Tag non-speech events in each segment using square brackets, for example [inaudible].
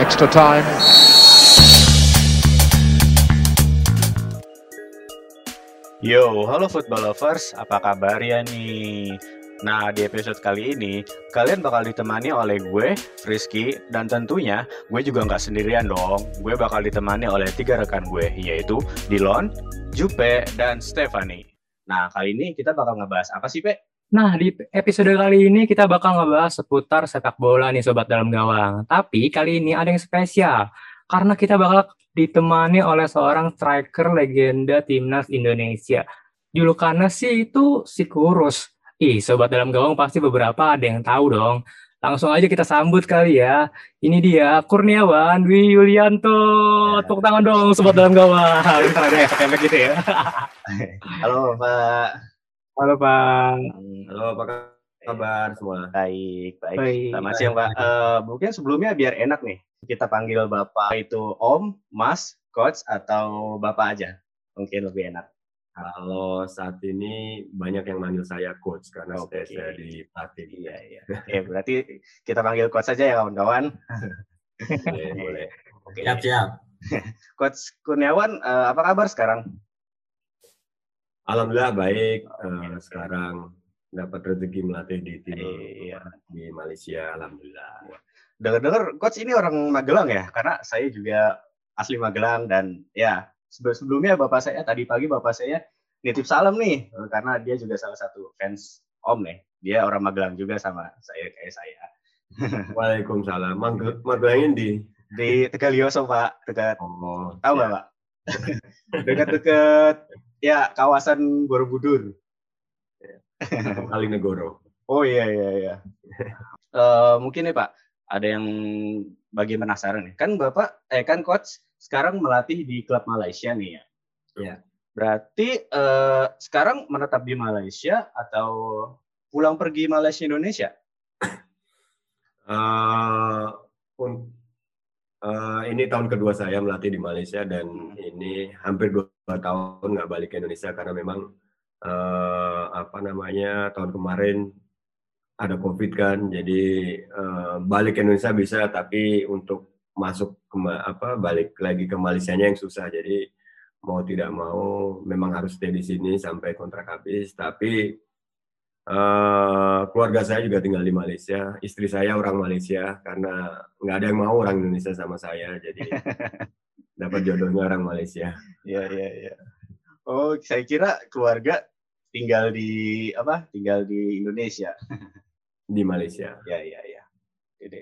extra time. Yo, halo football lovers, apa kabar ya nih? Nah, di episode kali ini, kalian bakal ditemani oleh gue, Rizky, dan tentunya gue juga nggak sendirian dong. Gue bakal ditemani oleh tiga rekan gue, yaitu Dilon, Jupe, dan Stephanie. Nah, kali ini kita bakal ngebahas apa sih, Pe? Nah, di episode kali ini kita bakal ngebahas seputar sepak bola nih Sobat Dalam Gawang. Tapi kali ini ada yang spesial, karena kita bakal ditemani oleh seorang striker legenda timnas Indonesia. Julukannya sih itu si Kurus. Ih, sobat dalam gawang pasti beberapa ada yang tahu dong. Langsung aja kita sambut kali ya. Ini dia Kurniawan Dwi Yulianto. Ya. Tepuk tangan dong sobat dalam gawang. Ntar ada efek-efek gitu ya. Halo Pak. Halo Pak. Halo apa kabar semua? Baik, baik. baik. Selamat siang Pak. Uh, mungkin sebelumnya biar enak nih kita panggil Bapak itu Om, Mas, Coach, atau Bapak aja. Mungkin lebih enak. Kalau saat ini banyak yang manggil saya coach karena okay. saya di pelatih. Iya, iya. Oke, berarti kita panggil coach saja ya kawan-kawan. boleh, boleh. Oke. Siap, siap. [laughs] Coach Kurniawan, uh, apa kabar sekarang? Alhamdulillah baik. Uh, sekarang dapat rezeki melatih di tim iya. di Malaysia, alhamdulillah. Iya. Dengar-dengar coach ini orang Magelang ya? Karena saya juga asli Magelang dan ya sebelumnya bapak saya tadi pagi bapak saya nitip salam nih karena dia juga salah satu fans Om nih dia orang Magelang juga sama saya kayak saya. [laughs] Waalaikumsalam. Magelang di? Di Tegalioso pak. Dekat. Oh, tahu nggak ya. pak? [laughs] Dekat-dekat ya kawasan Borobudur Kalinegoro oh iya iya iya uh, mungkin nih pak ada yang bagi penasaran nih. Kan Bapak eh kan coach sekarang melatih di klub Malaysia nih ya. Ya. Berarti eh, sekarang menetap di Malaysia atau pulang pergi Malaysia Indonesia? Uh, uh, ini tahun kedua saya melatih di Malaysia dan ini hampir dua tahun nggak balik ke Indonesia karena memang uh, apa namanya tahun kemarin ada covid kan. Jadi uh, balik ke Indonesia bisa tapi untuk masuk ke apa balik lagi ke Malaysia yang susah. Jadi mau tidak mau memang harus stay di sini sampai kontrak habis. Tapi uh, keluarga saya juga tinggal di Malaysia istri saya orang Malaysia karena nggak ada yang mau orang Indonesia sama saya jadi [laughs] dapat jodohnya orang Malaysia iya iya iya oh saya kira keluarga tinggal di apa tinggal di Indonesia [laughs] di Malaysia. Ya, ya, ya. Jadi.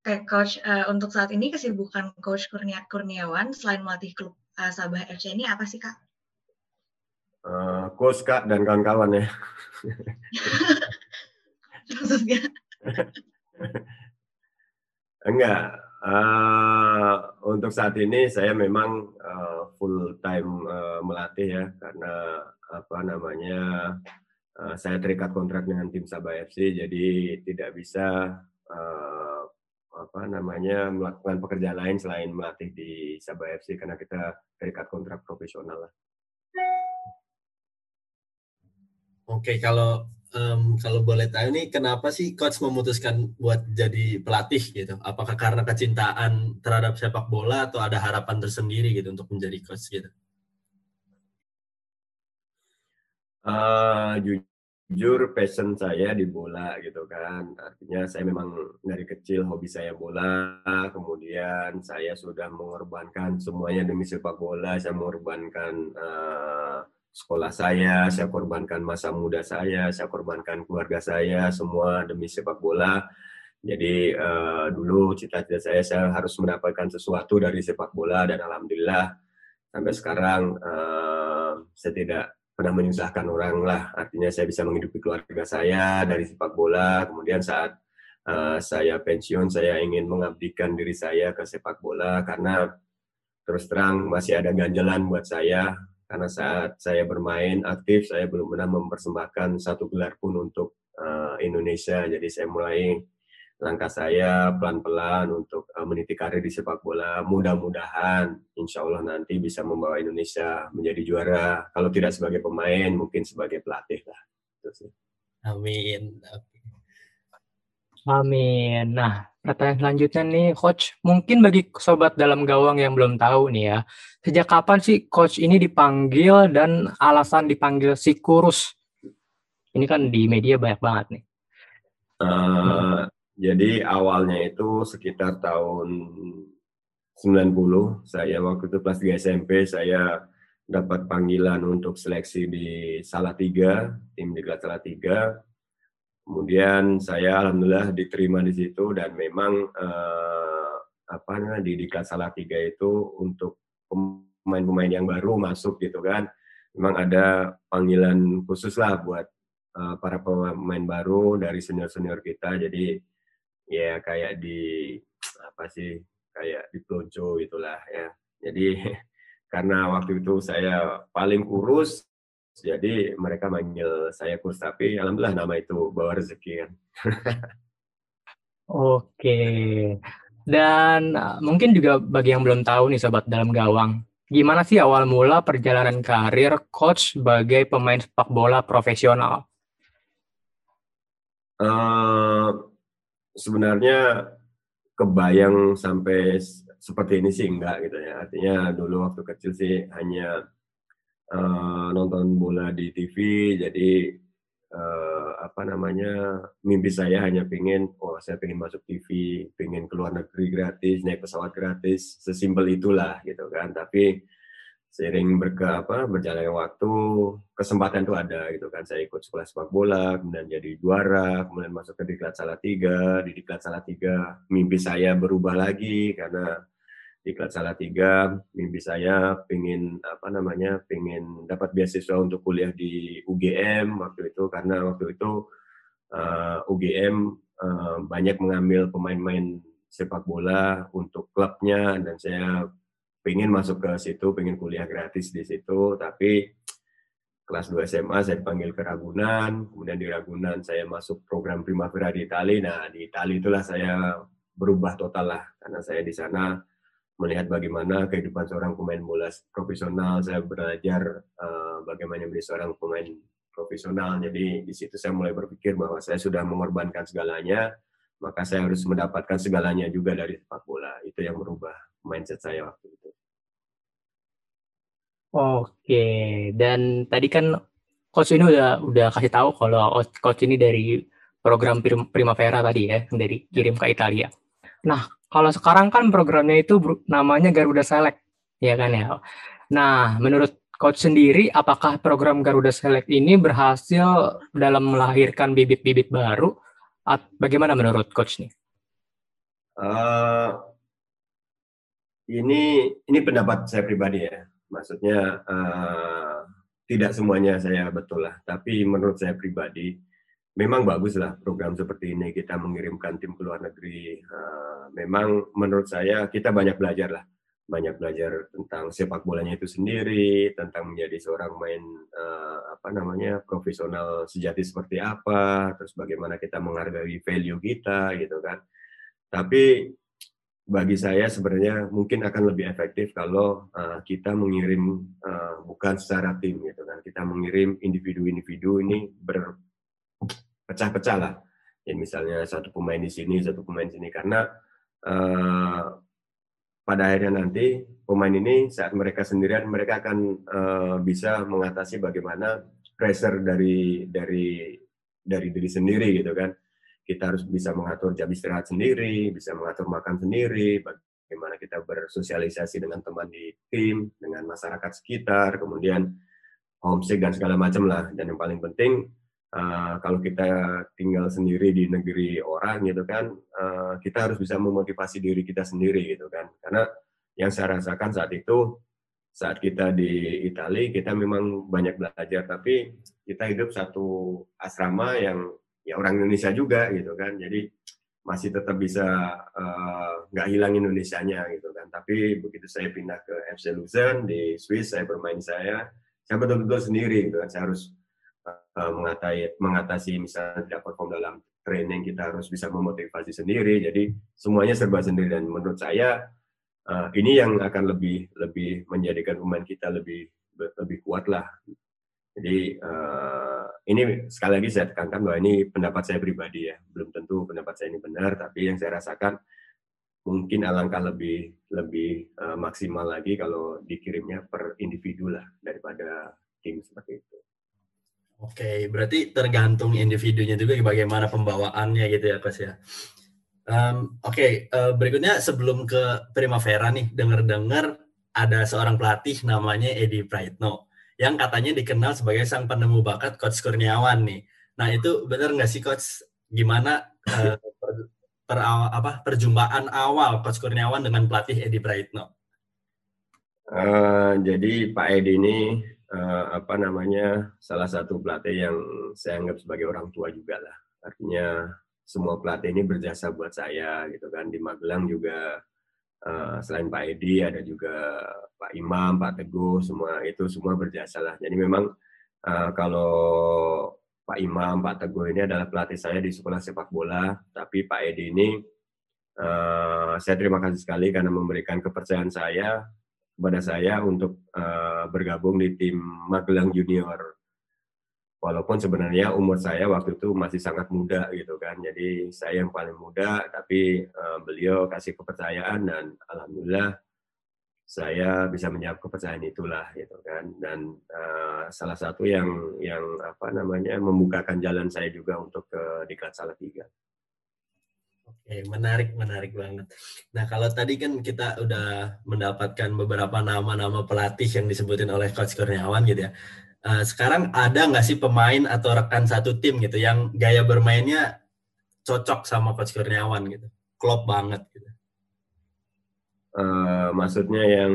Oke, Coach, uh, untuk saat ini kesibukan Coach Kurnia Kurniawan selain melatih klub uh, Sabah FC ini apa sih, Kak? Uh, coach, Kak, dan kawan-kawan ya. [laughs] [laughs] Maksudnya? Enggak. Uh, untuk saat ini saya memang uh, full time uh, melatih ya karena apa namanya Eh, saya terikat kontrak dengan tim Sabah FC, jadi tidak bisa uh, apa namanya melakukan pekerjaan lain selain melatih di Sabah FC karena kita terikat kontrak profesional lah. Oke, kalau um, kalau boleh tahu nih, kenapa sih coach memutuskan buat jadi pelatih gitu? Apakah karena kecintaan terhadap sepak bola atau ada harapan tersendiri gitu untuk menjadi coach gitu? Uh, jujur passion saya di bola gitu kan artinya saya memang dari kecil hobi saya bola kemudian saya sudah mengorbankan semuanya demi sepak bola saya mengorbankan uh, sekolah saya saya korbankan masa muda saya saya korbankan keluarga saya semua demi sepak bola jadi uh, dulu cita-cita saya saya harus mendapatkan sesuatu dari sepak bola dan alhamdulillah sampai sekarang uh, saya tidak pernah menyusahkan orang lah. Artinya saya bisa menghidupi keluarga saya dari sepak bola. Kemudian saat uh, saya pensiun, saya ingin mengabdikan diri saya ke sepak bola karena terus terang masih ada ganjalan buat saya. Karena saat saya bermain aktif, saya belum pernah mempersembahkan satu gelar pun untuk uh, Indonesia. Jadi saya mulai langkah saya pelan-pelan untuk uh, meniti karir di sepak bola. Mudah-mudahan insya Allah nanti bisa membawa Indonesia menjadi juara. Kalau tidak sebagai pemain, mungkin sebagai pelatih lah. Amin. Amin. Nah, pertanyaan selanjutnya nih, Coach. Mungkin bagi sobat dalam gawang yang belum tahu nih ya, sejak kapan sih Coach ini dipanggil dan alasan dipanggil si kurus? Ini kan di media banyak banget nih. Uh, jadi awalnya itu sekitar tahun 90, saya waktu itu kelas 3 SMP, saya dapat panggilan untuk seleksi di Salatiga, tim di Salatiga Kemudian saya alhamdulillah diterima di situ dan memang eh, apa namanya di Diklat Salatiga itu untuk pemain-pemain yang baru masuk gitu kan. Memang ada panggilan khusus lah buat uh, para pemain baru dari senior-senior kita. Jadi ya kayak di apa sih kayak di Plojo itulah ya. Jadi [laughs] karena waktu itu saya paling kurus jadi mereka manggil saya Kus, tapi alhamdulillah nama itu bawa rezeki kan. [laughs] Oke. Dan uh, mungkin juga bagi yang belum tahu nih sobat dalam gawang, gimana sih awal mula perjalanan karir coach sebagai pemain sepak bola profesional? Uh, sebenarnya kebayang sampai seperti ini sih enggak gitu ya. Artinya dulu waktu kecil sih hanya uh, nonton bola di TV jadi uh, apa namanya mimpi saya hanya pengen oh saya pengen masuk TV pengen keluar negeri gratis naik pesawat gratis sesimpel itulah gitu kan. Tapi sering berke apa berjalannya waktu kesempatan itu ada gitu kan. Saya ikut sekolah sepak bola kemudian jadi juara kemudian masuk ke diklat tiga di diklat tiga mimpi saya berubah lagi karena kelas salah tiga mimpi saya pengen apa namanya pengen dapat beasiswa untuk kuliah di UGM waktu itu. Karena waktu itu uh, eh, UGM uh, eh, banyak mengambil pemain-pemain sepak bola untuk klubnya dan saya pengen masuk ke situ pengen kuliah gratis di situ. Tapi kelas 2 SMA saya dipanggil ke Ragunan. Kemudian di Ragunan saya masuk program Primavera di Itali. Nah di Itali itulah saya berubah total lah. Karena saya di sana melihat bagaimana kehidupan seorang pemain bola profesional. Saya belajar uh, bagaimana menjadi seorang pemain profesional. Jadi di situ saya mulai berpikir bahwa saya sudah mengorbankan segalanya, maka saya harus mendapatkan segalanya juga dari sepak bola. Itu yang merubah mindset saya waktu itu. Oke, dan tadi kan coach ini udah udah kasih tahu kalau coach ini dari program Primavera tadi ya, dari kirim ke Italia. Nah, kalau sekarang kan programnya itu namanya Garuda Select, ya kan ya. Nah, menurut coach sendiri, apakah program Garuda Select ini berhasil dalam melahirkan bibit-bibit baru? Bagaimana menurut coach nih? Uh, ini ini pendapat saya pribadi ya. Maksudnya uh, tidak semuanya saya betul lah, tapi menurut saya pribadi memang bagus lah program seperti ini kita mengirimkan tim ke luar negeri. Uh, memang menurut saya kita banyak belajar lah, banyak belajar tentang sepak bolanya itu sendiri, tentang menjadi seorang main uh, apa namanya profesional sejati seperti apa, terus bagaimana kita menghargai value kita gitu kan. Tapi bagi saya sebenarnya mungkin akan lebih efektif kalau uh, kita mengirim bukan secara tim gitu kan, kita mengirim individu-individu ini ber pecah-pecah lah. Ya misalnya satu pemain di sini, satu pemain di sini karena uh, pada akhirnya nanti pemain ini saat mereka sendirian mereka akan uh, bisa mengatasi bagaimana pressure dari dari dari diri sendiri gitu kan. Kita harus bisa mengatur jam istirahat sendiri, bisa mengatur makan sendiri, bagaimana kita bersosialisasi dengan teman di tim, dengan masyarakat sekitar, kemudian homesick dan segala macam lah. Dan yang paling penting uh, kalau kita tinggal sendiri di negeri orang gitu kan, uh, kita harus bisa memotivasi diri kita sendiri gitu kan. Karena yang saya rasakan saat itu, saat kita di Italia, kita memang banyak belajar, tapi kita hidup satu asrama yang ya orang Indonesia juga gitu kan. Jadi masih tetap bisa eh, nggak uh, hilang Indonesianya gitu kan. Tapi begitu saya pindah ke FC Luzern di Swiss, saya bermain saya, saya betul-betul sendiri gitu kan. Saya harus uh, mengatasi, mengatasi misalnya tidak perform dalam training kita harus bisa memotivasi sendiri. Jadi semuanya serba sendiri. Dan menurut saya uh, ini yang akan lebih lebih menjadikan pemain kita lebih lebih kuat lah Jadi uh, ini sekali lagi saya tekankan bahwa ini pendapat saya pribadi ya, belum tentu pendapat saya ini benar, tapi yang saya rasakan mungkin alangkah lebih lebih uh, maksimal lagi kalau dikirimnya per individu lah daripada tim seperti itu. Oke, berarti tergantung individunya juga bagaimana pembawaannya gitu ya, Coach ya. Um, Oke, okay, uh, berikutnya sebelum ke Primavera nih, dengar-dengar ada seorang pelatih namanya Edi Praitno yang katanya dikenal sebagai sang penemu bakat Coach Kurniawan nih. Nah itu benar nggak sih Coach? Gimana uh, per, per, apa, perjumpaan awal Coach Kurniawan dengan pelatih Edi Praitno? Uh, jadi Pak Edi ini uh, apa namanya salah satu pelatih yang saya anggap sebagai orang tua juga lah. Artinya semua pelatih ini berjasa buat saya gitu kan di Magelang juga uh, selain Pak Edi ada juga Pak Imam, Pak Teguh semua itu semua berjasa lah. Jadi memang uh, kalau Pak Imam, Pak Teguh ini adalah pelatih saya di sekolah sepak bola, tapi Pak Edi ini uh, saya terima kasih sekali karena memberikan kepercayaan saya kepada saya untuk uh, bergabung di tim Magelang Junior. Walaupun sebenarnya umur saya waktu itu masih sangat muda gitu kan, jadi saya yang paling muda, tapi uh, beliau kasih kepercayaan dan alhamdulillah saya bisa menjawab kepercayaan itulah gitu kan. Dan uh, salah satu yang yang apa namanya membukakan jalan saya juga untuk ke Diklat Salatiga. Oke, menarik, menarik banget. Nah, kalau tadi kan kita udah mendapatkan beberapa nama-nama pelatih yang disebutin oleh Coach Kurniawan gitu ya. Uh, sekarang ada nggak sih pemain atau rekan satu tim gitu yang gaya bermainnya cocok sama Coach Kurniawan gitu? Klop banget gitu. Uh, maksudnya yang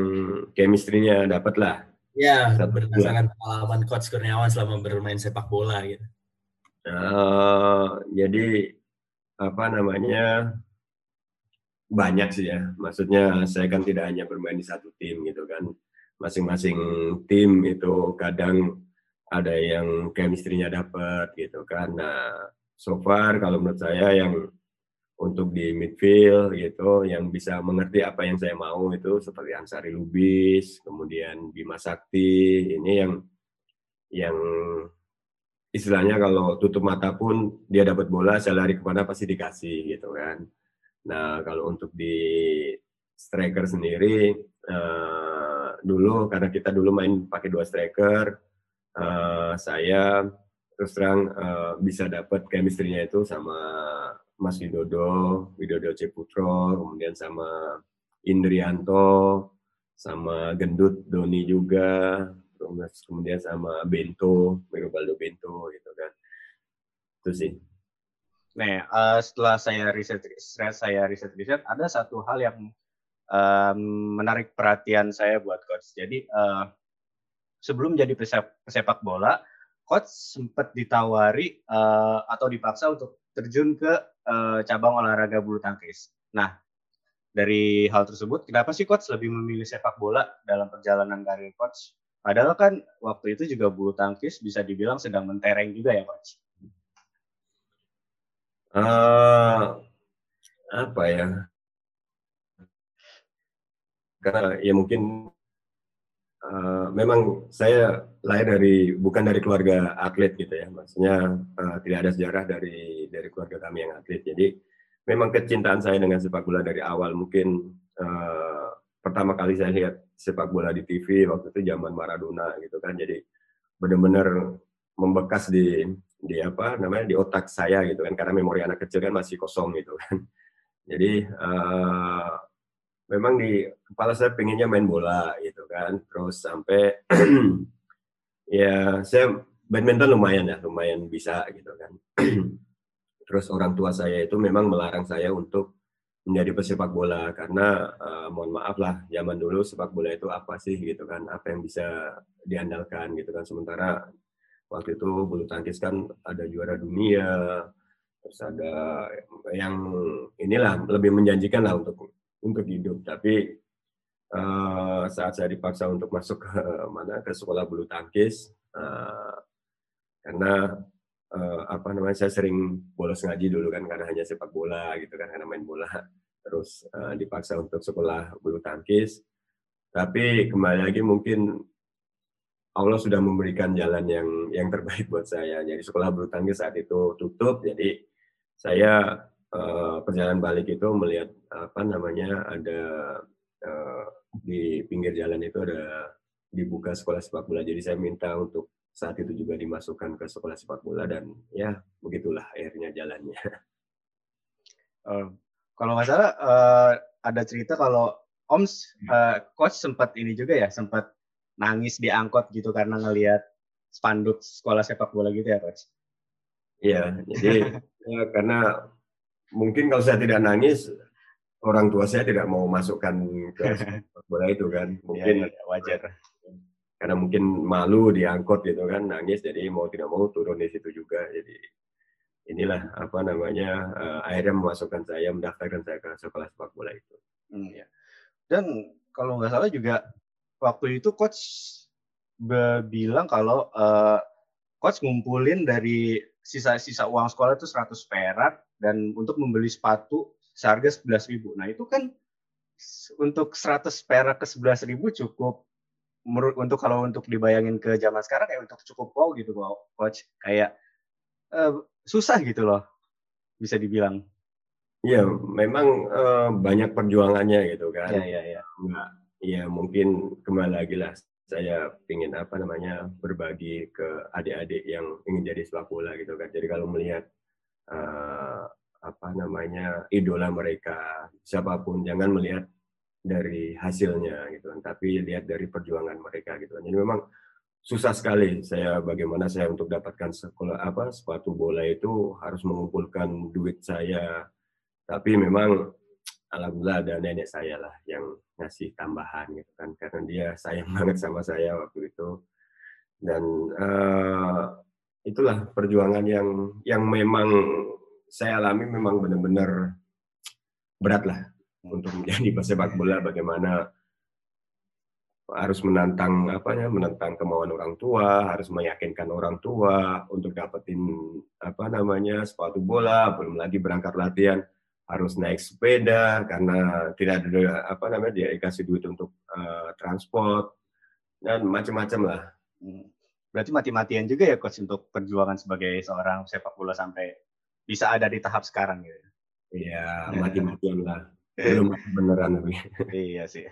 chemistry-nya dapat lah. Ya, berdasarkan pengalaman Coach Kurniawan selama bermain sepak bola gitu. Uh, jadi apa namanya banyak sih ya. Maksudnya saya kan tidak hanya bermain di satu tim gitu kan. Masing-masing tim itu kadang ada yang chemistry-nya dapat gitu kan. Nah, so far kalau menurut saya yang untuk di midfield gitu yang bisa mengerti apa yang saya mau itu seperti Ansari Lubis, kemudian Bima Sakti, ini yang yang istilahnya kalau tutup mata pun dia dapat bola saya lari ke mana pasti dikasih gitu kan. Nah kalau untuk di striker sendiri uh, dulu karena kita dulu main pakai dua striker uh, saya terus terang uh, bisa dapat chemistry-nya itu sama Mas Widodo, Widodo Ceputro, kemudian sama Indrianto, sama Gendut Doni juga, kemudian sama Bento, Merobaldo Bento gitu kan. Itu sih. Nah, uh, setelah saya riset saya riset riset ada satu hal yang um, menarik perhatian saya buat coach. Jadi uh, sebelum jadi pesepak bola, coach sempat ditawari uh, atau dipaksa untuk terjun ke uh, cabang olahraga bulu tangkis. Nah, dari hal tersebut, kenapa sih coach lebih memilih sepak bola dalam perjalanan karir coach Padahal kan waktu itu juga bulu tangkis bisa dibilang sedang mentereng juga ya, coach. Uh, apa ya? Karena ya mungkin uh, memang saya lahir dari bukan dari keluarga atlet gitu ya, maksudnya uh, tidak ada sejarah dari dari keluarga kami yang atlet. Jadi memang kecintaan saya dengan sepak bola dari awal mungkin uh, pertama kali saya lihat sepak bola di TV waktu itu zaman Maradona gitu kan. Jadi benar-benar membekas di di apa namanya di otak saya gitu kan. Karena memori anak kecil kan masih kosong gitu kan. [laughs] Jadi uh, memang di kepala saya pengennya main bola gitu kan. Terus sampai [clears throat] ya saya badminton lumayan ya lumayan bisa gitu kan. [clears throat] Terus orang tua saya itu memang melarang saya untuk menjadi pesepak bola. Karena uh, mohon maaf lah zaman dulu sepak bola itu apa sih gitu kan apa yang bisa diandalkan gitu kan. Sementara waktu itu bulu tangkis kan ada juara dunia terus ada yang inilah lebih menjanjikan lah untuk untuk hidup. Tapi uh, saat saya dipaksa untuk masuk ke [laughs] mana ke sekolah bulu tangkis uh, karena uh, apa namanya saya sering bolos ngaji dulu kan karena hanya sepak bola gitu kan karena main bola terus uh, dipaksa untuk sekolah bulu tangkis tapi kembali lagi mungkin Allah sudah memberikan jalan yang yang terbaik buat saya. Jadi sekolah bulu tangkis saat itu tutup, jadi saya uh, perjalanan balik itu melihat apa namanya ada uh, di pinggir jalan itu ada dibuka sekolah sepak bola. Jadi saya minta untuk saat itu juga dimasukkan ke sekolah sepak bola dan ya begitulah akhirnya jalannya. Uh, [laughs] kalau nggak salah uh, ada cerita kalau Om uh, coach sempat ini juga ya sempat nangis di angkot gitu karena ngelihat spanduk sekolah sepak bola gitu ya coach? Iya, jadi ya, [laughs] karena mungkin kalau saya tidak nangis orang tua saya tidak mau masukkan ke [laughs] sepak bola itu kan, iya, mungkin ya, ya, wajar. Karena mungkin malu di angkot gitu kan, nangis jadi mau tidak mau turun di situ juga. Jadi inilah apa namanya uh, akhirnya memasukkan saya mendaftarkan saya ke sekolah sepak bola itu. Hmm, ya. Dan kalau nggak salah juga waktu itu coach bilang kalau uh, coach ngumpulin dari sisa-sisa uang sekolah itu 100 perak dan untuk membeli sepatu seharga 11 ribu. Nah itu kan untuk 100 perak ke 11 ribu cukup menurut untuk kalau untuk dibayangin ke zaman sekarang kayak untuk cukup wow gitu coach kayak uh, susah gitu loh bisa dibilang. Iya, memang uh, banyak perjuangannya gitu kan. Iya, iya, iya. Nggak ya mungkin kembali lagi lah saya ingin apa namanya berbagi ke adik-adik yang ingin jadi sepak bola gitu kan. Jadi kalau melihat uh, apa namanya idola mereka siapa pun jangan melihat dari hasilnya gitu kan, tapi lihat dari perjuangan mereka gitu kan. Jadi memang susah sekali saya bagaimana saya untuk dapatkan sekolah apa sepatu bola itu harus mengumpulkan duit saya. Tapi memang alhamdulillah ada nenek saya lah yang ngasih tambahan gitu kan karena dia sayang [laughs] banget sama saya waktu itu dan uh, itulah perjuangan yang yang memang saya alami memang benar-benar berat lah untuk menjadi pesepak bola bagaimana harus menantang apa ya menantang kemauan orang tua harus meyakinkan orang tua untuk dapetin apa namanya sepatu bola belum lagi berangkat latihan harus naik sepeda karena tidak ada apa namanya dia dikasih duit untuk uh, transport dan macam-macam lah. Hmm. Berarti mati-matian juga ya coach untuk perjuangan sebagai seorang sepak bola sampai bisa ada di tahap sekarang gitu. Iya, mati-matian lah. Belum [laughs] beneran tapi. iya sih.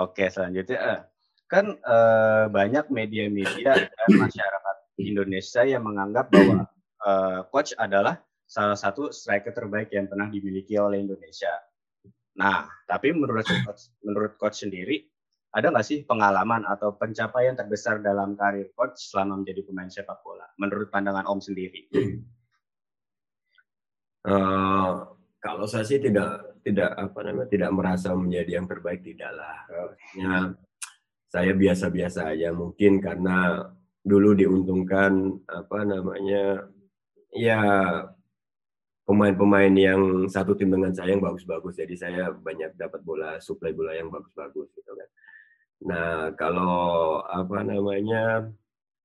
Oke, selanjutnya eh, kan uh, banyak media-media dan [clears throat] masyarakat Indonesia yang menganggap bahwa uh, coach adalah salah satu striker terbaik yang pernah dimiliki oleh Indonesia. Nah, tapi menurut [clears throat] coach, menurut coach sendiri, ada nggak sih pengalaman atau pencapaian terbesar dalam karir coach selama menjadi pemain sepak bola? Menurut pandangan Om sendiri? Uh, [clears throat] kalau saya sih tidak tidak apa namanya? tidak merasa menjadi yang terbaik tidaklah. Ya, saya biasa-biasa aja. Mungkin karena dulu diuntungkan apa namanya ya pemain-pemain yang satu tim dengan saya yang bagus-bagus. Jadi saya banyak dapat bola suplai bola yang bagus-bagus gitu kan. Nah kalau apa namanya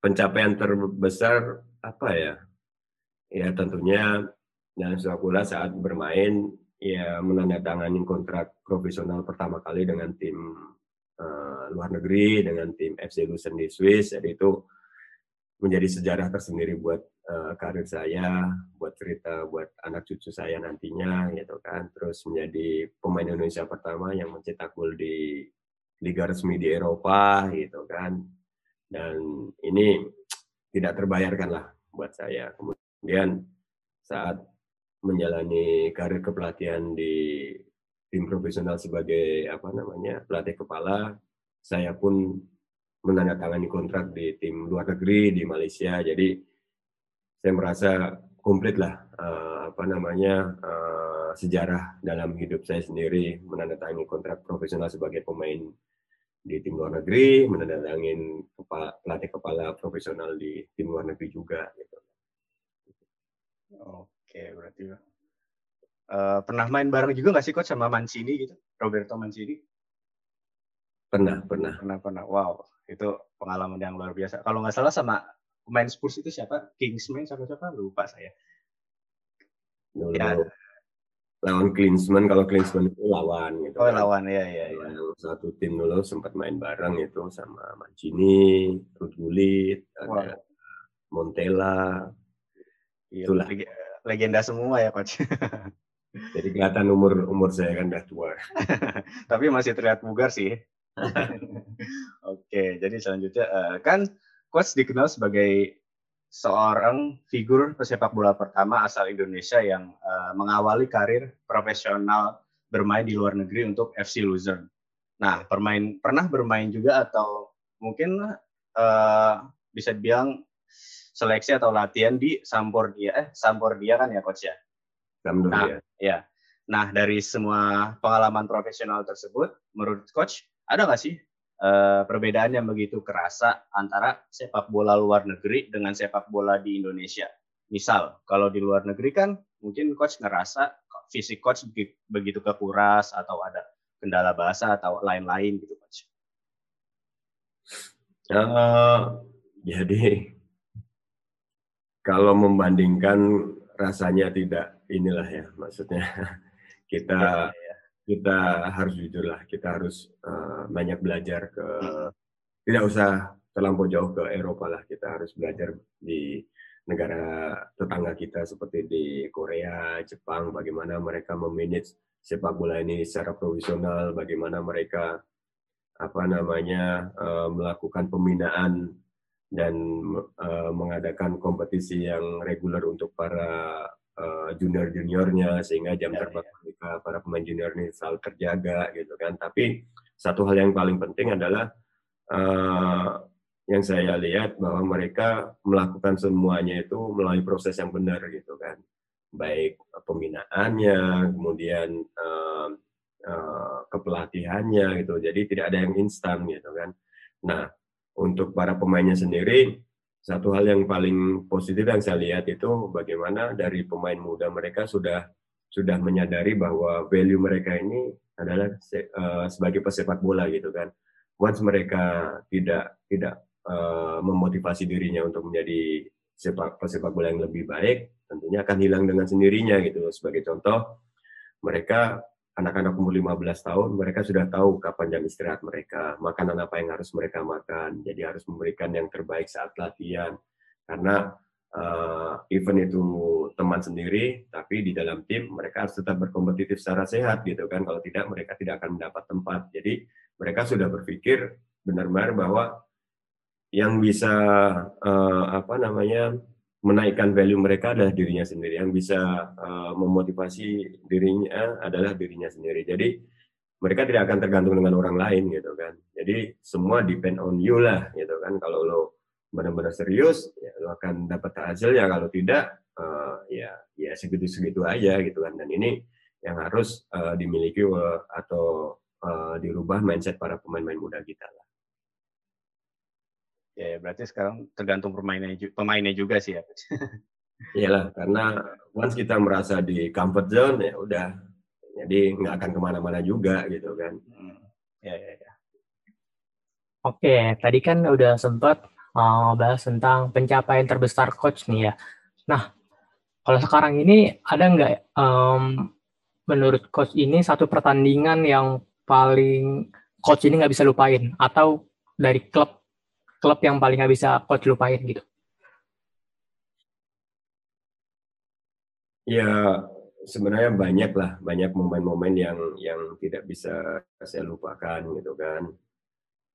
pencapaian terbesar apa ya? Ya tentunya dalam sepak bola saat bermain ya menandatangani kontrak profesional pertama kali dengan tim uh, luar negeri dengan tim FC Lucerne di Swiss jadi itu menjadi sejarah tersendiri buat uh, karir saya, buat cerita buat anak cucu saya nantinya gitu kan. Terus menjadi pemain Indonesia pertama yang mencetak gol di liga resmi di Eropa gitu kan. Dan ini tidak terbayarkan lah buat saya. Kemudian saat menjalani karir kepelatihan di tim profesional sebagai apa namanya pelatih kepala, saya pun menandatangani kontrak di tim luar negeri di Malaysia. Jadi saya merasa komplit lah uh, apa namanya uh, sejarah dalam hidup saya sendiri menandatangani kontrak profesional sebagai pemain di tim luar negeri, menandatangani kepala, pelatih kepala profesional di tim luar negeri juga. Oke, berarti uh, pernah main bareng juga nggak sih coach sama Mancini gitu, Roberto Mancini? Pernah, pernah. Pernah, pernah. Wow, itu pengalaman yang luar biasa. Kalau nggak salah sama pemain Spurs itu siapa? Kingsman siapa siapa? Lupa saya. Dulu. Ya. Lawan Klinsmann, kalau Klinsmann itu lawan gitu. Oh, kan. lawan ya ya. ya. satu tim dulu sempat main bareng itu sama Mancini, Ruth Gullit, ada Montella. Iya, Itulah. leg- legenda semua ya coach. [laughs] Jadi kelihatan umur umur saya kan udah tua. [laughs] Tapi masih terlihat bugar sih. [laughs] Oke, jadi selanjutnya eh, kan coach dikenal sebagai seorang figur pesepak bola pertama asal Indonesia yang eh, mengawali karir profesional bermain di luar negeri untuk FC Luzern. Nah, permain pernah bermain juga atau mungkin eh, bisa dibilang seleksi atau latihan di Sampdoria eh Sampdoria kan ya coach ya? Alhamdulillah. Ya. Nah, dari semua pengalaman profesional tersebut, menurut coach, ada nggak sih eh, perbedaan yang begitu kerasa antara sepak bola luar negeri dengan sepak bola di Indonesia? Misal, kalau di luar negeri kan mungkin coach ngerasa fisik coach begi- begitu kekuras atau ada kendala bahasa atau lain-lain gitu coach. Eh, jadi kalau membandingkan rasanya tidak inilah ya maksudnya. [laughs] Kita Ya, kita harus jujur lah kita harus eh, banyak belajar ke tidak usah terlampau jauh ke Eropa lah. Kita harus belajar di negara tetangga kita seperti di Korea, Jepang bagaimana mereka memanage sepak bola ini secara profesional bagaimana mereka apa namanya eh, melakukan pembinaan dan eh, mengadakan kompetisi yang reguler untuk para junior juniornya sehingga jam Ya, terbang mereka para pemain junior ini selalu terjaga gitu kan. Tapi satu hal yang paling penting adalah eh, yang saya lihat bahwa mereka melakukan semuanya itu melalui proses yang benar gitu kan. Baik pembinaannya kemudian eh, eh, kepelatihannya gitu. Jadi tidak ada yang instan gitu kan. Nah untuk para pemainnya sendiri satu hal yang paling positif yang saya lihat itu bagaimana dari pemain muda mereka sudah sudah menyadari bahwa value mereka ini adalah se- eh, sebagai pesepak bola gitu kan. Once mereka tidak tidak eh, memotivasi dirinya untuk menjadi sepak pesepak bola yang lebih baik tentunya akan hilang dengan sendirinya gitu. Sebagai contoh mereka anak-anak umur 15 tahun mereka sudah tahu kapan jam istirahat mereka makanan apa yang harus mereka makan. Jadi harus memberikan yang terbaik saat latihan. Karena eh, event itu teman sendiri tapi di dalam tim mereka harus tetap berkompetitif secara sehat gitu kan. Kalau tidak mereka tidak akan mendapat tempat. Jadi mereka sudah berpikir benar-benar bahwa yang bisa eh, apa namanya menaikkan value mereka adalah dirinya sendiri. Yang bisa uh, memotivasi dirinya adalah dirinya sendiri. Jadi mereka tidak akan tergantung dengan orang lain gitu kan. Jadi semua depend on you lah gitu kan. Kalau lo benar-benar serius ya lo akan dapat hasil ya kalau tidak uh, ya ya segitu-segitu aja gitu kan. Dan ini yang harus uh, dimiliki atau uh, dirubah mindset para pemain-pemain muda kita lah Ya, ya, berarti sekarang tergantung pemainnya pemainnya juga sih ya. [laughs] Iyalah, karena once kita merasa di comfort zone ya udah, jadi nggak akan ke mana-mana juga gitu kan. Hmm. Ya, ya, ya. Oke, tadi kan udah sempat uh, bahas tentang pencapaian terbesar coach nih ya. Nah, kalau sekarang ini ada nggak em, menurut coach ini satu pertandingan yang paling coach ini nggak bisa lupain atau dari klub klub yang paling nggak bisa coach lupain gitu? Ya sebenarnya banyak lah, banyak momen-momen yang yang tidak bisa saya lupakan gitu kan.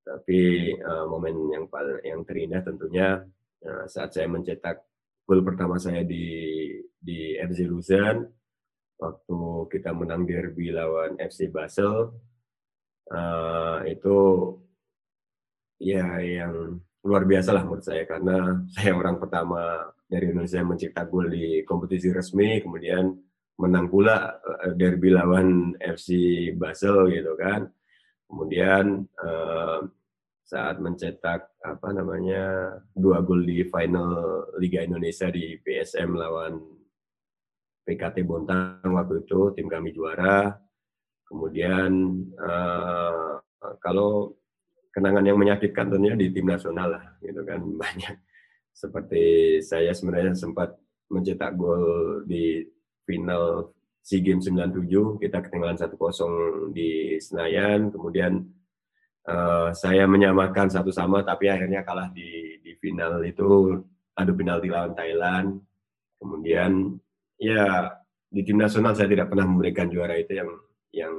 Tapi uh, momen yang paling yang terindah tentunya uh, saat saya mencetak gol pertama saya di di FC Luzern waktu kita menang derby lawan FC Basel uh, itu ya yang luar biasa lah menurut saya. Karena saya orang pertama dari Indonesia yang mencetak gol di kompetisi resmi kemudian menang pula uh, derby lawan FC Basel gitu kan. Kemudian uh, saat mencetak apa namanya dua gol di final Liga Indonesia di PSM lawan PKT Bontang waktu itu tim kami juara. Kemudian uh, kalau kenangan yang menyakitkan tentunya di tim nasional lah gitu kan. [laughs] Banyak. Seperti saya sebenarnya sempat mencetak gol di final SEA Games 97 kita ketinggalan 1-0 di Senayan. Kemudian uh, saya menyamakan satu sama tapi akhirnya kalah di di final itu adu penalti lawan Thailand. Kemudian ya di tim nasional saya tidak pernah memberikan juara itu yang yang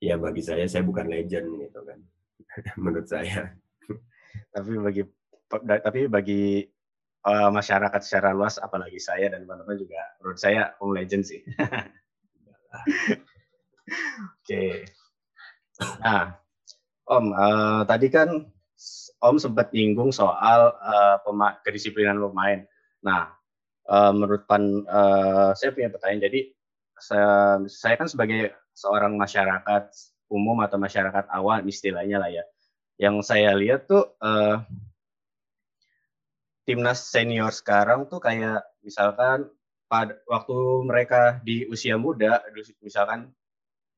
ya bagi saya saya bukan legend gitu kan [laughs] menurut saya tapi bagi tapi bagi uh, masyarakat secara luas apalagi saya dan teman-teman juga menurut saya Om Legend sih. [laughs] Oke. okay. Nah, Om uh, tadi kan Om sempat nyinggung soal uh, pema kedisiplinan pemain. Nah, uh, menurut pan uh, saya punya pertanyaan. Jadi saya, saya kan sebagai seorang masyarakat umum atau masyarakat awal istilahnya lah ya. Yang saya lihat tuh uh, timnas senior sekarang tuh kayak misalkan pada waktu mereka di usia muda, misalkan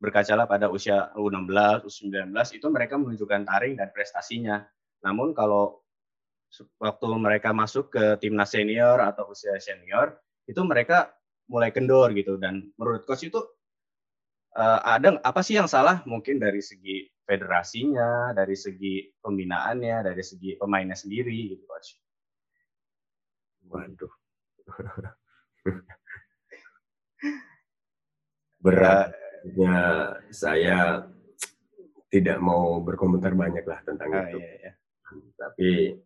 berkacalah pada usia U16, U19 itu mereka menunjukkan taring dan prestasinya. Namun kalau waktu mereka masuk ke timnas senior atau usia senior itu mereka mulai kendor gitu dan menurut coach itu uh, ada apa sih yang salah mungkin dari segi federasinya, dari segi pembinaannya, dari segi pemainnya sendiri gitu coach. Waduh. [laughs] Beratnya saya tidak mau berkomentar banyak lah tentang oh, itu. Iya, iya. Tapi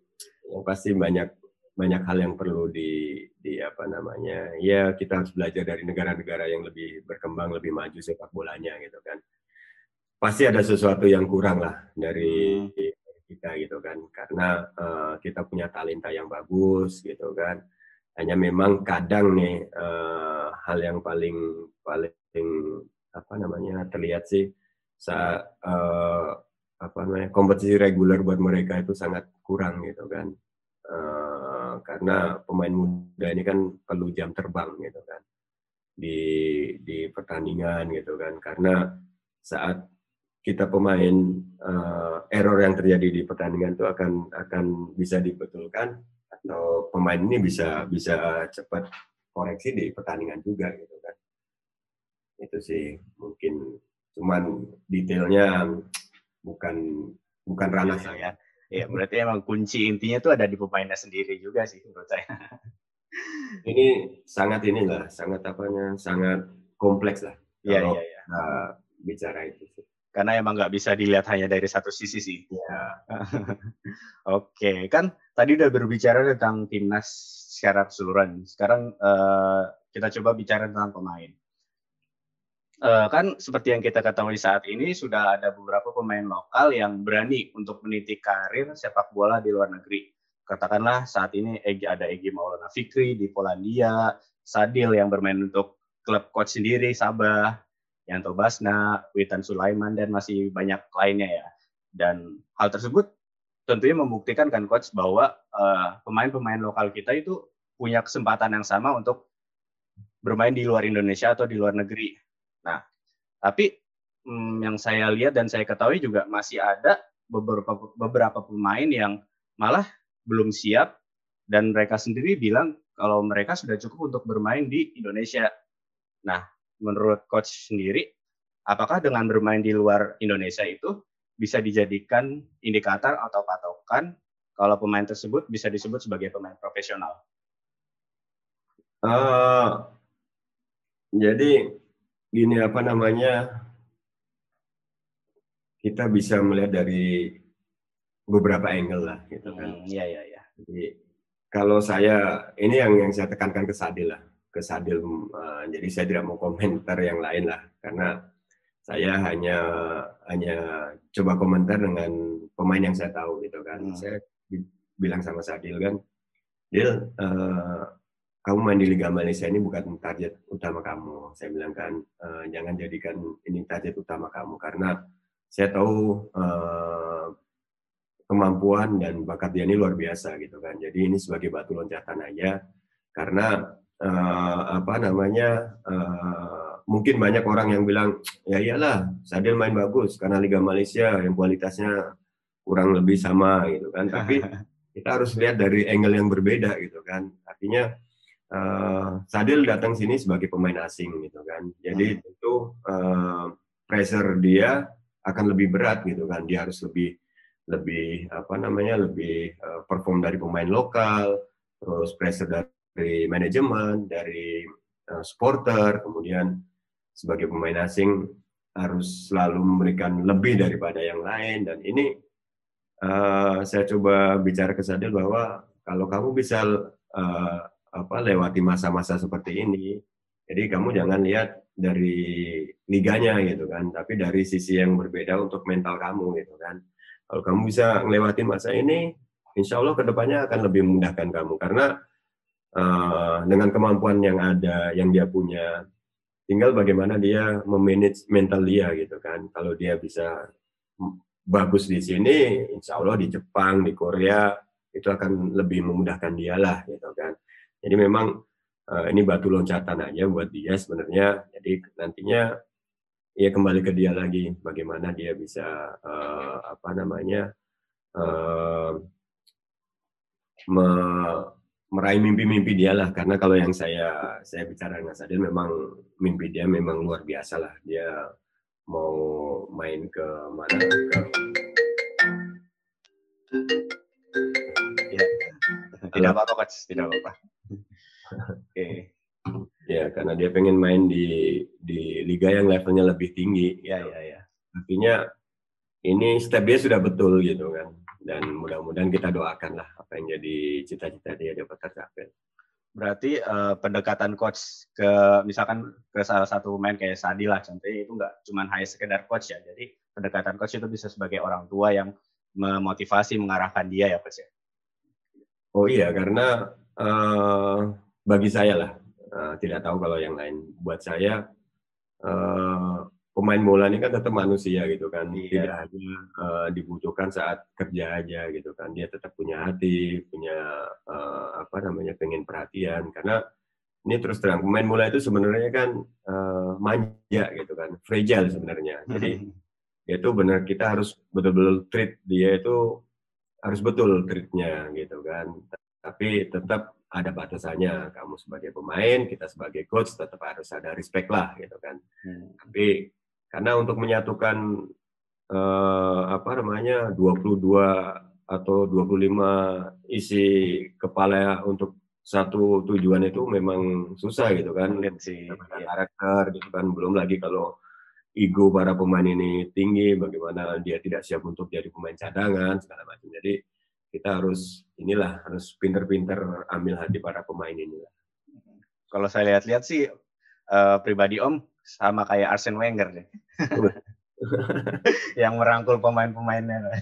yang pasti banyak banyak hal yang perlu di di apa namanya ya kita harus belajar dari negara-negara yang lebih berkembang lebih maju sepak bolanya gitu kan. Pasti ada sesuatu yang kurang lah dari hmm. kita gitu kan. Karena uh, kita punya talenta yang bagus gitu kan. Hanya memang kadang nih uh, hal yang paling paling apa namanya terlihat sih saat uh, apa namanya kompetisi reguler buat mereka itu sangat kurang gitu kan. Uh, karena pemain muda ini kan perlu jam terbang gitu kan. Di di pertandingan gitu kan. Karena saat kita pemain uh, error yang terjadi di pertandingan itu akan akan bisa dibetulkan atau pemain ini bisa bisa cepat koreksi di pertandingan juga gitu kan. Itu sih mungkin cuman detailnya bukan bukan ranah saya ya berarti emang kunci intinya tuh ada di pemainnya sendiri juga sih menurut saya [laughs] ini sangat inilah sangat apanya sangat kompleks lah iya iya ya. bicara itu karena emang nggak bisa dilihat hanya dari satu sisi sih. Ya. [laughs] Oke, kan tadi udah berbicara tentang timnas secara keseluruhan. Sekarang uh, kita coba bicara tentang pemain. Uh, kan seperti yang kita ketahui saat ini sudah ada beberapa pemain lokal yang berani untuk meniti karir sepak bola di luar negeri. Katakanlah saat ini ada Egi Maulana Fikri di Polandia, Sadil yang bermain untuk klub coach sendiri Sabah, Yanto Basna, Witan Sulaiman, dan masih banyak lainnya ya. Dan hal tersebut tentunya membuktikan kan coach bahwa eh, pemain-pemain lokal kita itu punya kesempatan yang sama untuk bermain di luar Indonesia atau di luar negeri. Nah, tapi hmm, yang saya lihat dan saya ketahui juga masih ada beberapa beberapa pemain yang malah belum siap dan mereka sendiri bilang kalau mereka sudah cukup untuk bermain di Indonesia. Nah, menurut coach sendiri, apakah dengan bermain di luar Indonesia itu bisa dijadikan indikator atau patokan kalau pemain tersebut bisa disebut sebagai pemain profesional? Uh, jadi gini apa namanya kita bisa melihat dari beberapa angle lah gitu kan. Iya iya iya. Jadi kalau saya ini yang yang saya tekankan ke Sadil lah ke Sadil. Uh, jadi saya tidak mau komentar yang lain lah karena saya hanya hanya coba komentar dengan pemain yang saya tahu gitu kan. Hmm. Saya bilang sama Sadil kan, Dil, uh, kamu main di Liga Malaysia ini bukan target utama kamu. Saya bilang kan, uh, jangan jadikan ini target utama kamu karena saya tahu uh, kemampuan dan bakat dia ini luar biasa gitu kan. Jadi ini sebagai batu loncatan aja karena uh, apa namanya uh, mungkin banyak orang yang bilang ya iyalah Sadil main bagus karena Liga Malaysia yang kualitasnya kurang lebih sama gitu kan tapi [laughs] kita harus lihat dari angle yang berbeda gitu kan artinya uh, Sadil datang sini sebagai pemain asing gitu kan. Jadi hmm. tentu uh, pressure dia akan lebih berat gitu kan. Dia harus lebih lebih apa namanya lebih uh, perform dari pemain lokal terus pressure dari manajemen dari uh, supporter kemudian sebagai pemain asing harus selalu memberikan lebih daripada yang lain. Dan ini uh, saya coba bicara ke Sadil bahwa kalau kamu bisa uh, apa lewati masa-masa seperti ini jadi kamu jangan lihat dari liganya gitu kan, tapi dari sisi yang berbeda untuk mental kamu gitu kan. Kalau kamu bisa melewati masa ini, insya Allah ke depannya akan lebih memudahkan kamu karena uh, dengan kemampuan yang ada, yang dia punya, tinggal bagaimana dia memanage mental dia gitu kan. Kalau dia bisa bagus di sini, insya Allah di Jepang, di Korea itu akan lebih memudahkan dia lah gitu kan. Jadi memang uh, ini batu loncatan aja buat dia sebenarnya. Jadi nantinya ya kembali ke dia lagi bagaimana dia bisa uh, apa namanya uh, me meraih mimpi-mimpi dia lah. Karena kalau yang saya saya bicara dengan Sadil memang mimpi dia memang luar biasa lah. Dia mau main ke mana? Ke ya. tidak apa-apa coach. Tidak apa-apa Oke. Ya, karena dia pengen main di di liga yang levelnya lebih tinggi. Ya, ya, ya. Artinya ini step dia sudah betul gitu kan. Dan mudah-mudahan kita doakan lah apa yang jadi cita-cita dia dapat tercapai. Berarti uh, pendekatan coach ke misalkan ke salah satu main kayak Sadi lah contohnya itu nggak cuma hanya sekedar coach ya. Jadi pendekatan coach itu bisa sebagai orang tua yang memotivasi mengarahkan dia ya coach ya. Oh iya karena uh, bagi saya lah uh, tidak tahu kalau yang lain. Buat saya uh, pemain bola ini kan tetap manusia gitu kan. Iya. tidak hanya uh, dibutuhkan saat kerja aja gitu kan. Dia tetap punya hati punya uh, apa namanya pengen perhatian. Karena ini terus terang pemain bola itu sebenarnya kan uh, manja gitu kan. Fragile sebenarnya. Jadi dia itu benar kita harus betul-betul treat dia itu harus betul treatnya gitu kan. Tapi tetap ada batasannya. Kamu sebagai pemain, kita sebagai coach tetap harus ada respect lah gitu kan. Hmm. Tapi karena untuk menyatukan eh, apa namanya 22 atau 25 isi kepala untuk satu tujuan itu memang susah gitu kan. Lihat sih ya. karakter gitu kan. Belum lagi kalau ego para pemain ini tinggi, bagaimana dia tidak siap untuk jadi pemain cadangan segala macam. Jadi kita harus inilah harus pinter-pinter ambil hati para pemain ini. Kalau saya lihat-lihat sih uh, pribadi Om sama kayak Arsene Wenger deh. [laughs] yang merangkul pemain-pemainnya. Oke,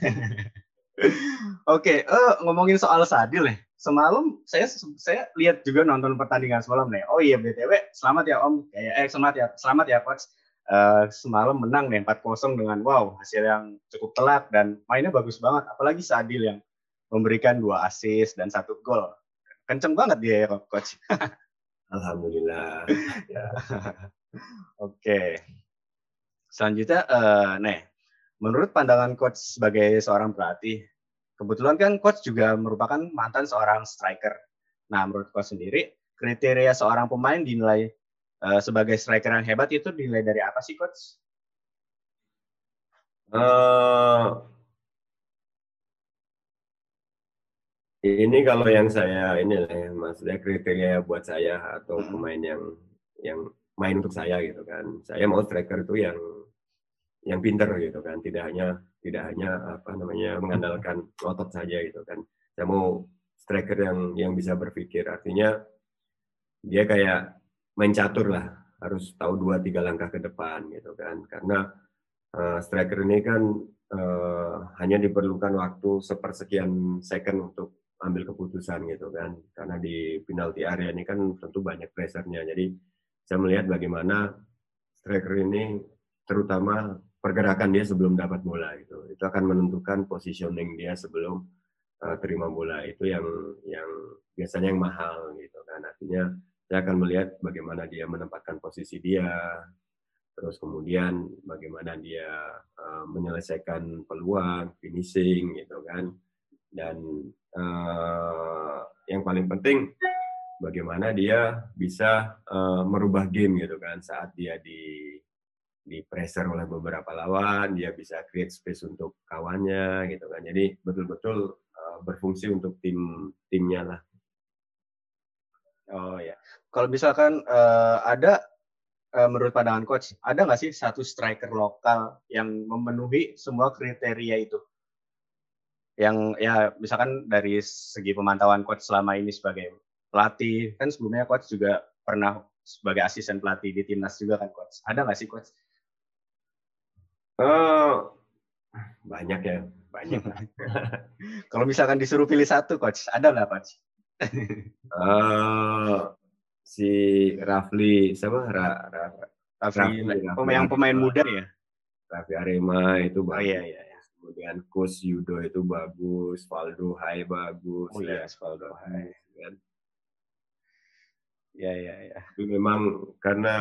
okay, uh, eh, ngomongin soal Sadil ya. Semalam saya saya lihat juga nonton pertandingan semalam nih. Oh iya BTW, selamat ya Om. Kayak eh selamat ya, selamat ya coach. Uh, semalam menang nih 4-0 dengan wow, hasil yang cukup telak dan mainnya bagus banget. Apalagi Sadil yang memberikan dua assist dan satu gol. Kenceng banget dia ya, coach. [laughs] Alhamdulillah. ya. [laughs] Oke. Okay. Selanjutnya, uh, nih, menurut pandangan coach sebagai seorang pelatih, kebetulan kan coach juga merupakan mantan seorang striker. Nah, menurut coach sendiri, kriteria seorang pemain dinilai uh, sebagai striker yang hebat itu dinilai dari apa sih, coach? Uh, Ini kalau yang saya ini lah ya, maksudnya kriteria buat saya atau pemain yang yang main untuk saya gitu kan. Saya mau striker itu yang yang pinter gitu kan, tidak hanya tidak hanya apa namanya mengandalkan otot saja gitu kan. Saya mau striker yang yang bisa berpikir, artinya dia kayak main catur lah, harus tahu dua tiga langkah ke depan gitu kan. Karena uh, striker ini kan uh, hanya diperlukan waktu sepersekian second untuk ambil keputusan gitu kan. Karena di penalti area ini kan tentu banyak pressure-nya. Jadi saya melihat bagaimana striker ini terutama pergerakan dia sebelum dapat bola itu itu akan menentukan positioning dia sebelum uh, terima bola. Itu yang yang biasanya yang mahal gitu kan. Artinya saya akan melihat bagaimana dia menempatkan posisi dia. Terus kemudian bagaimana dia uh, menyelesaikan peluang finishing gitu kan. Dan uh, yang paling penting bagaimana dia bisa uh, merubah game gitu kan saat dia di di pressure oleh beberapa lawan, dia bisa create space untuk kawannya gitu kan. Jadi betul-betul uh, berfungsi untuk tim timnya lah. Oh ya. Kalau misalkan uh, ada uh, menurut pandangan coach, ada nggak sih satu striker lokal yang memenuhi semua kriteria itu? Yang ya misalkan dari segi pemantauan coach selama ini sebagai pelatih, kan sebelumnya coach juga pernah sebagai asisten pelatih di timnas juga kan coach. Ada nggak sih coach Uh, banyak ya, banyak. [laughs] Kalau misalkan disuruh pilih satu, coach, ada nggak coach? uh, [laughs] si Rafli, siapa? Ra, Ra, Rafli, Rafli, Rafli yang pemain muda ya? Rafli Arema itu bagus. Oh iya iya. Kemudian Kus Yudo itu bagus, Valdo Hai bagus. Oh iya, ya. Valdo Hai. Kan? Ya ya ya. Tapi memang karena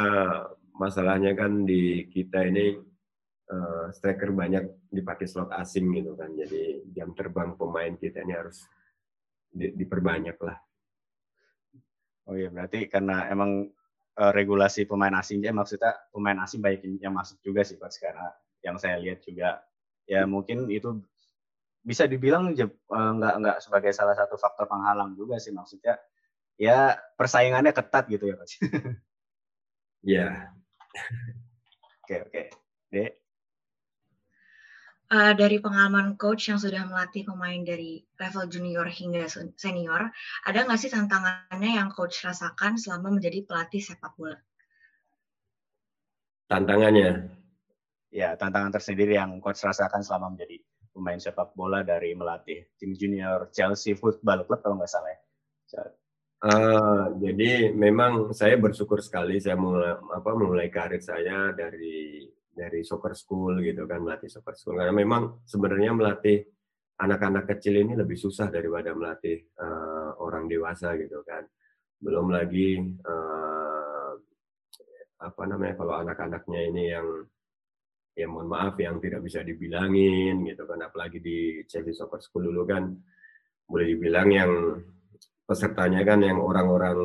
masalahnya kan di kita ini uh, striker banyak dipakai slot asing gitu kan. Jadi jam terbang pemain kita ini harus di, diperbanyak lah. Oh iya, berarti karena emang uh, regulasi pemain asingnya maksudnya pemain asing baik yang masuk juga sih Coach karena yang saya lihat juga ya mungkin itu bisa dibilang uh, nggak nggak sebagai salah satu faktor penghalang juga sih maksudnya ya persaingannya ketat gitu ya Coach. [laughs] Iya. Oke oke. Dek uh, dari pengalaman coach yang sudah melatih pemain dari level junior hingga senior, ada nggak sih tantangannya yang coach rasakan selama menjadi pelatih sepak bola? Tantangannya? Ya, tantangan tersendiri yang coach rasakan selama menjadi pemain sepak bola dari melatih tim junior Chelsea Football Club kalau nggak salah. Uh, jadi memang saya bersyukur sekali saya mulai apa mulai karir saya dari dari soccer school gitu kan melatih soccer school karena memang sebenarnya melatih anak-anak kecil ini lebih susah daripada melatih uh, orang dewasa gitu kan belum lagi uh, apa namanya kalau anak-anaknya ini yang ya mohon maaf yang tidak bisa dibilangin gitu kan apalagi di Chelsea Soccer School dulu kan boleh dibilang yang pesertanya kan yang orang-orang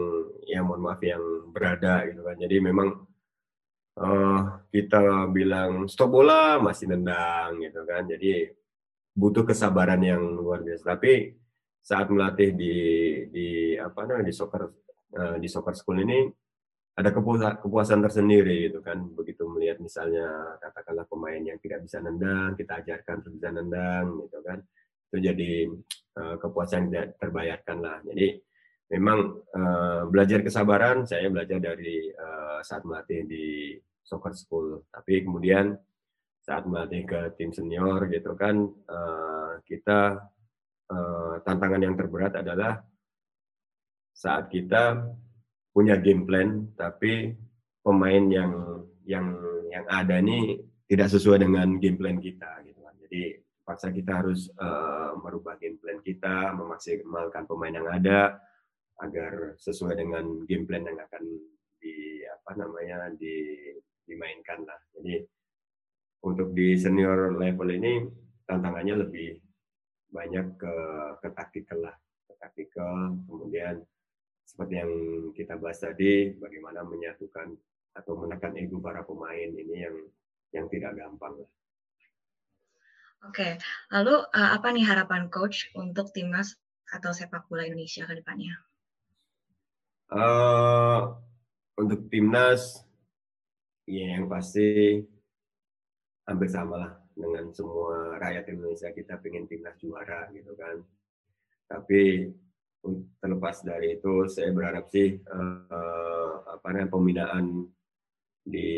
yang mohon maaf yang berada gitu kan jadi memang uh, kita bilang stop bola masih nendang gitu kan. Jadi butuh kesabaran yang luar biasa. Tapi saat melatih di di apa namanya di soccer uh, di soccer school ini ada kepuasan, tersendiri gitu kan. Begitu melihat misalnya katakanlah pemain yang tidak bisa nendang, kita ajarkan untuk bisa nendang gitu kan. Itu jadi uh, kepuasan yang terbayarkan lah. Jadi memang uh, belajar kesabaran saya belajar dari uh, saat melatih di soccer school. Tapi kemudian saat melatih ke tim senior gitu kan, uh, kita uh, tantangan yang terberat adalah saat kita punya game plan, tapi pemain yang yang yang ada ini tidak sesuai dengan game plan kita gitu kan. Jadi paksa kita harus uh, merubah game plan kita, memaksimalkan pemain yang ada agar sesuai dengan game plan yang akan di apa namanya di dimainkan lah. Jadi untuk di senior level ini tantangannya lebih banyak ke ke taktikal lah, ke taktikal. Kemudian seperti yang kita bahas tadi, bagaimana menyatukan atau menekan ego para pemain ini yang yang tidak gampang lah. Oke, lalu uh, apa nih harapan coach untuk timnas atau sepak bola Indonesia ke depannya? Uh, untuk timnas ya yang pasti hampir sama lah dengan semua rakyat Indonesia kita pengen timnas juara gitu kan tapi terlepas dari itu saya berharap sih uh, apa namanya pembinaan di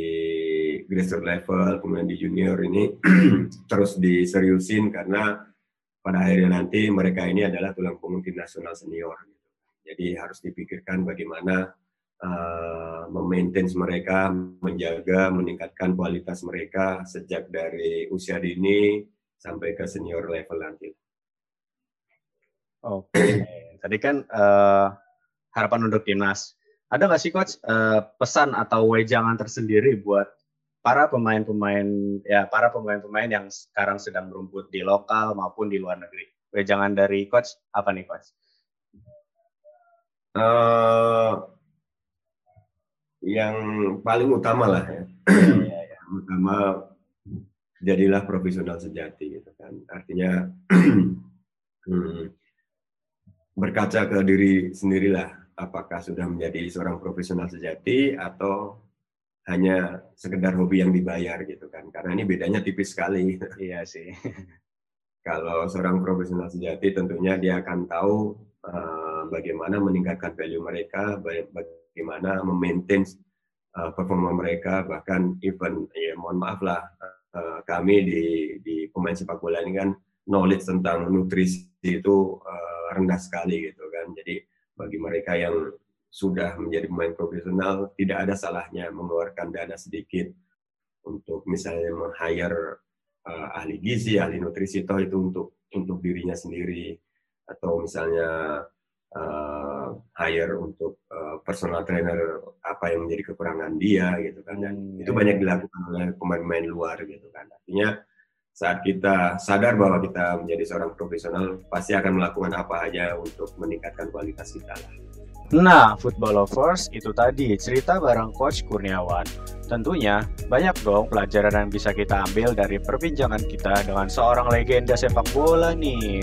grassroots level kemudian di junior ini [clears throat] terus diseriusin karena pada akhirnya nanti mereka ini adalah tulang punggung tim nasional senior gitu. jadi harus dipikirkan bagaimana uh, memaintain mereka, menjaga, meningkatkan kualitas mereka sejak dari usia dini sampai ke senior level nanti. Oke, okay. Tadi kan uh, harapan untuk timnas. Ada nggak sih coach uh, pesan atau wejangan tersendiri buat para pemain-pemain ya para pemain-pemain yang sekarang sedang berumput di lokal maupun di luar negeri? Wejangan dari coach apa nih coach? Uh, yang paling utama lah ya. utama jadilah profesional sejati gitu kan. Artinya [clears throat] hmm, berkaca ke diri sendirilah apakah sudah menjadi seorang profesional sejati atau hanya sekedar hobi yang dibayar gitu kan. Karena ini bedanya tipis sekali. Iya sih. [laughs] Kalau seorang profesional sejati tentunya dia akan tahu uh, bagaimana meningkatkan value mereka, bagaimana memaintain uh, performa mereka, bahkan even ya mohon maaf lah uh, kami di di pemain sepak bola ini kan knowledge tentang nutrisi itu uh, rendah sekali gitu kan. Jadi bagi mereka yang sudah menjadi pemain profesional tidak ada salahnya mengeluarkan dana sedikit untuk misalnya meng-hire uh, ahli gizi, ahli nutrisi toh itu untuk untuk dirinya sendiri atau misalnya uh, hire untuk uh, personal trainer apa yang menjadi kekurangan dia gitu kan dan hmm, itu ya. banyak dilakukan oleh pemain-pemain luar gitu kan artinya saat kita sadar bahwa kita menjadi seorang profesional pasti akan melakukan apa aja untuk meningkatkan kualitas kita lah. Nah, football lovers itu tadi cerita bareng Coach Kurniawan. Tentunya banyak dong pelajaran yang bisa kita ambil dari perbincangan kita dengan seorang legenda sepak bola nih.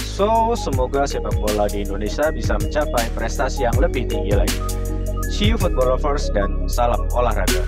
So, semoga sepak bola di Indonesia bisa mencapai prestasi yang lebih tinggi lagi. See you football lovers dan salam olahraga.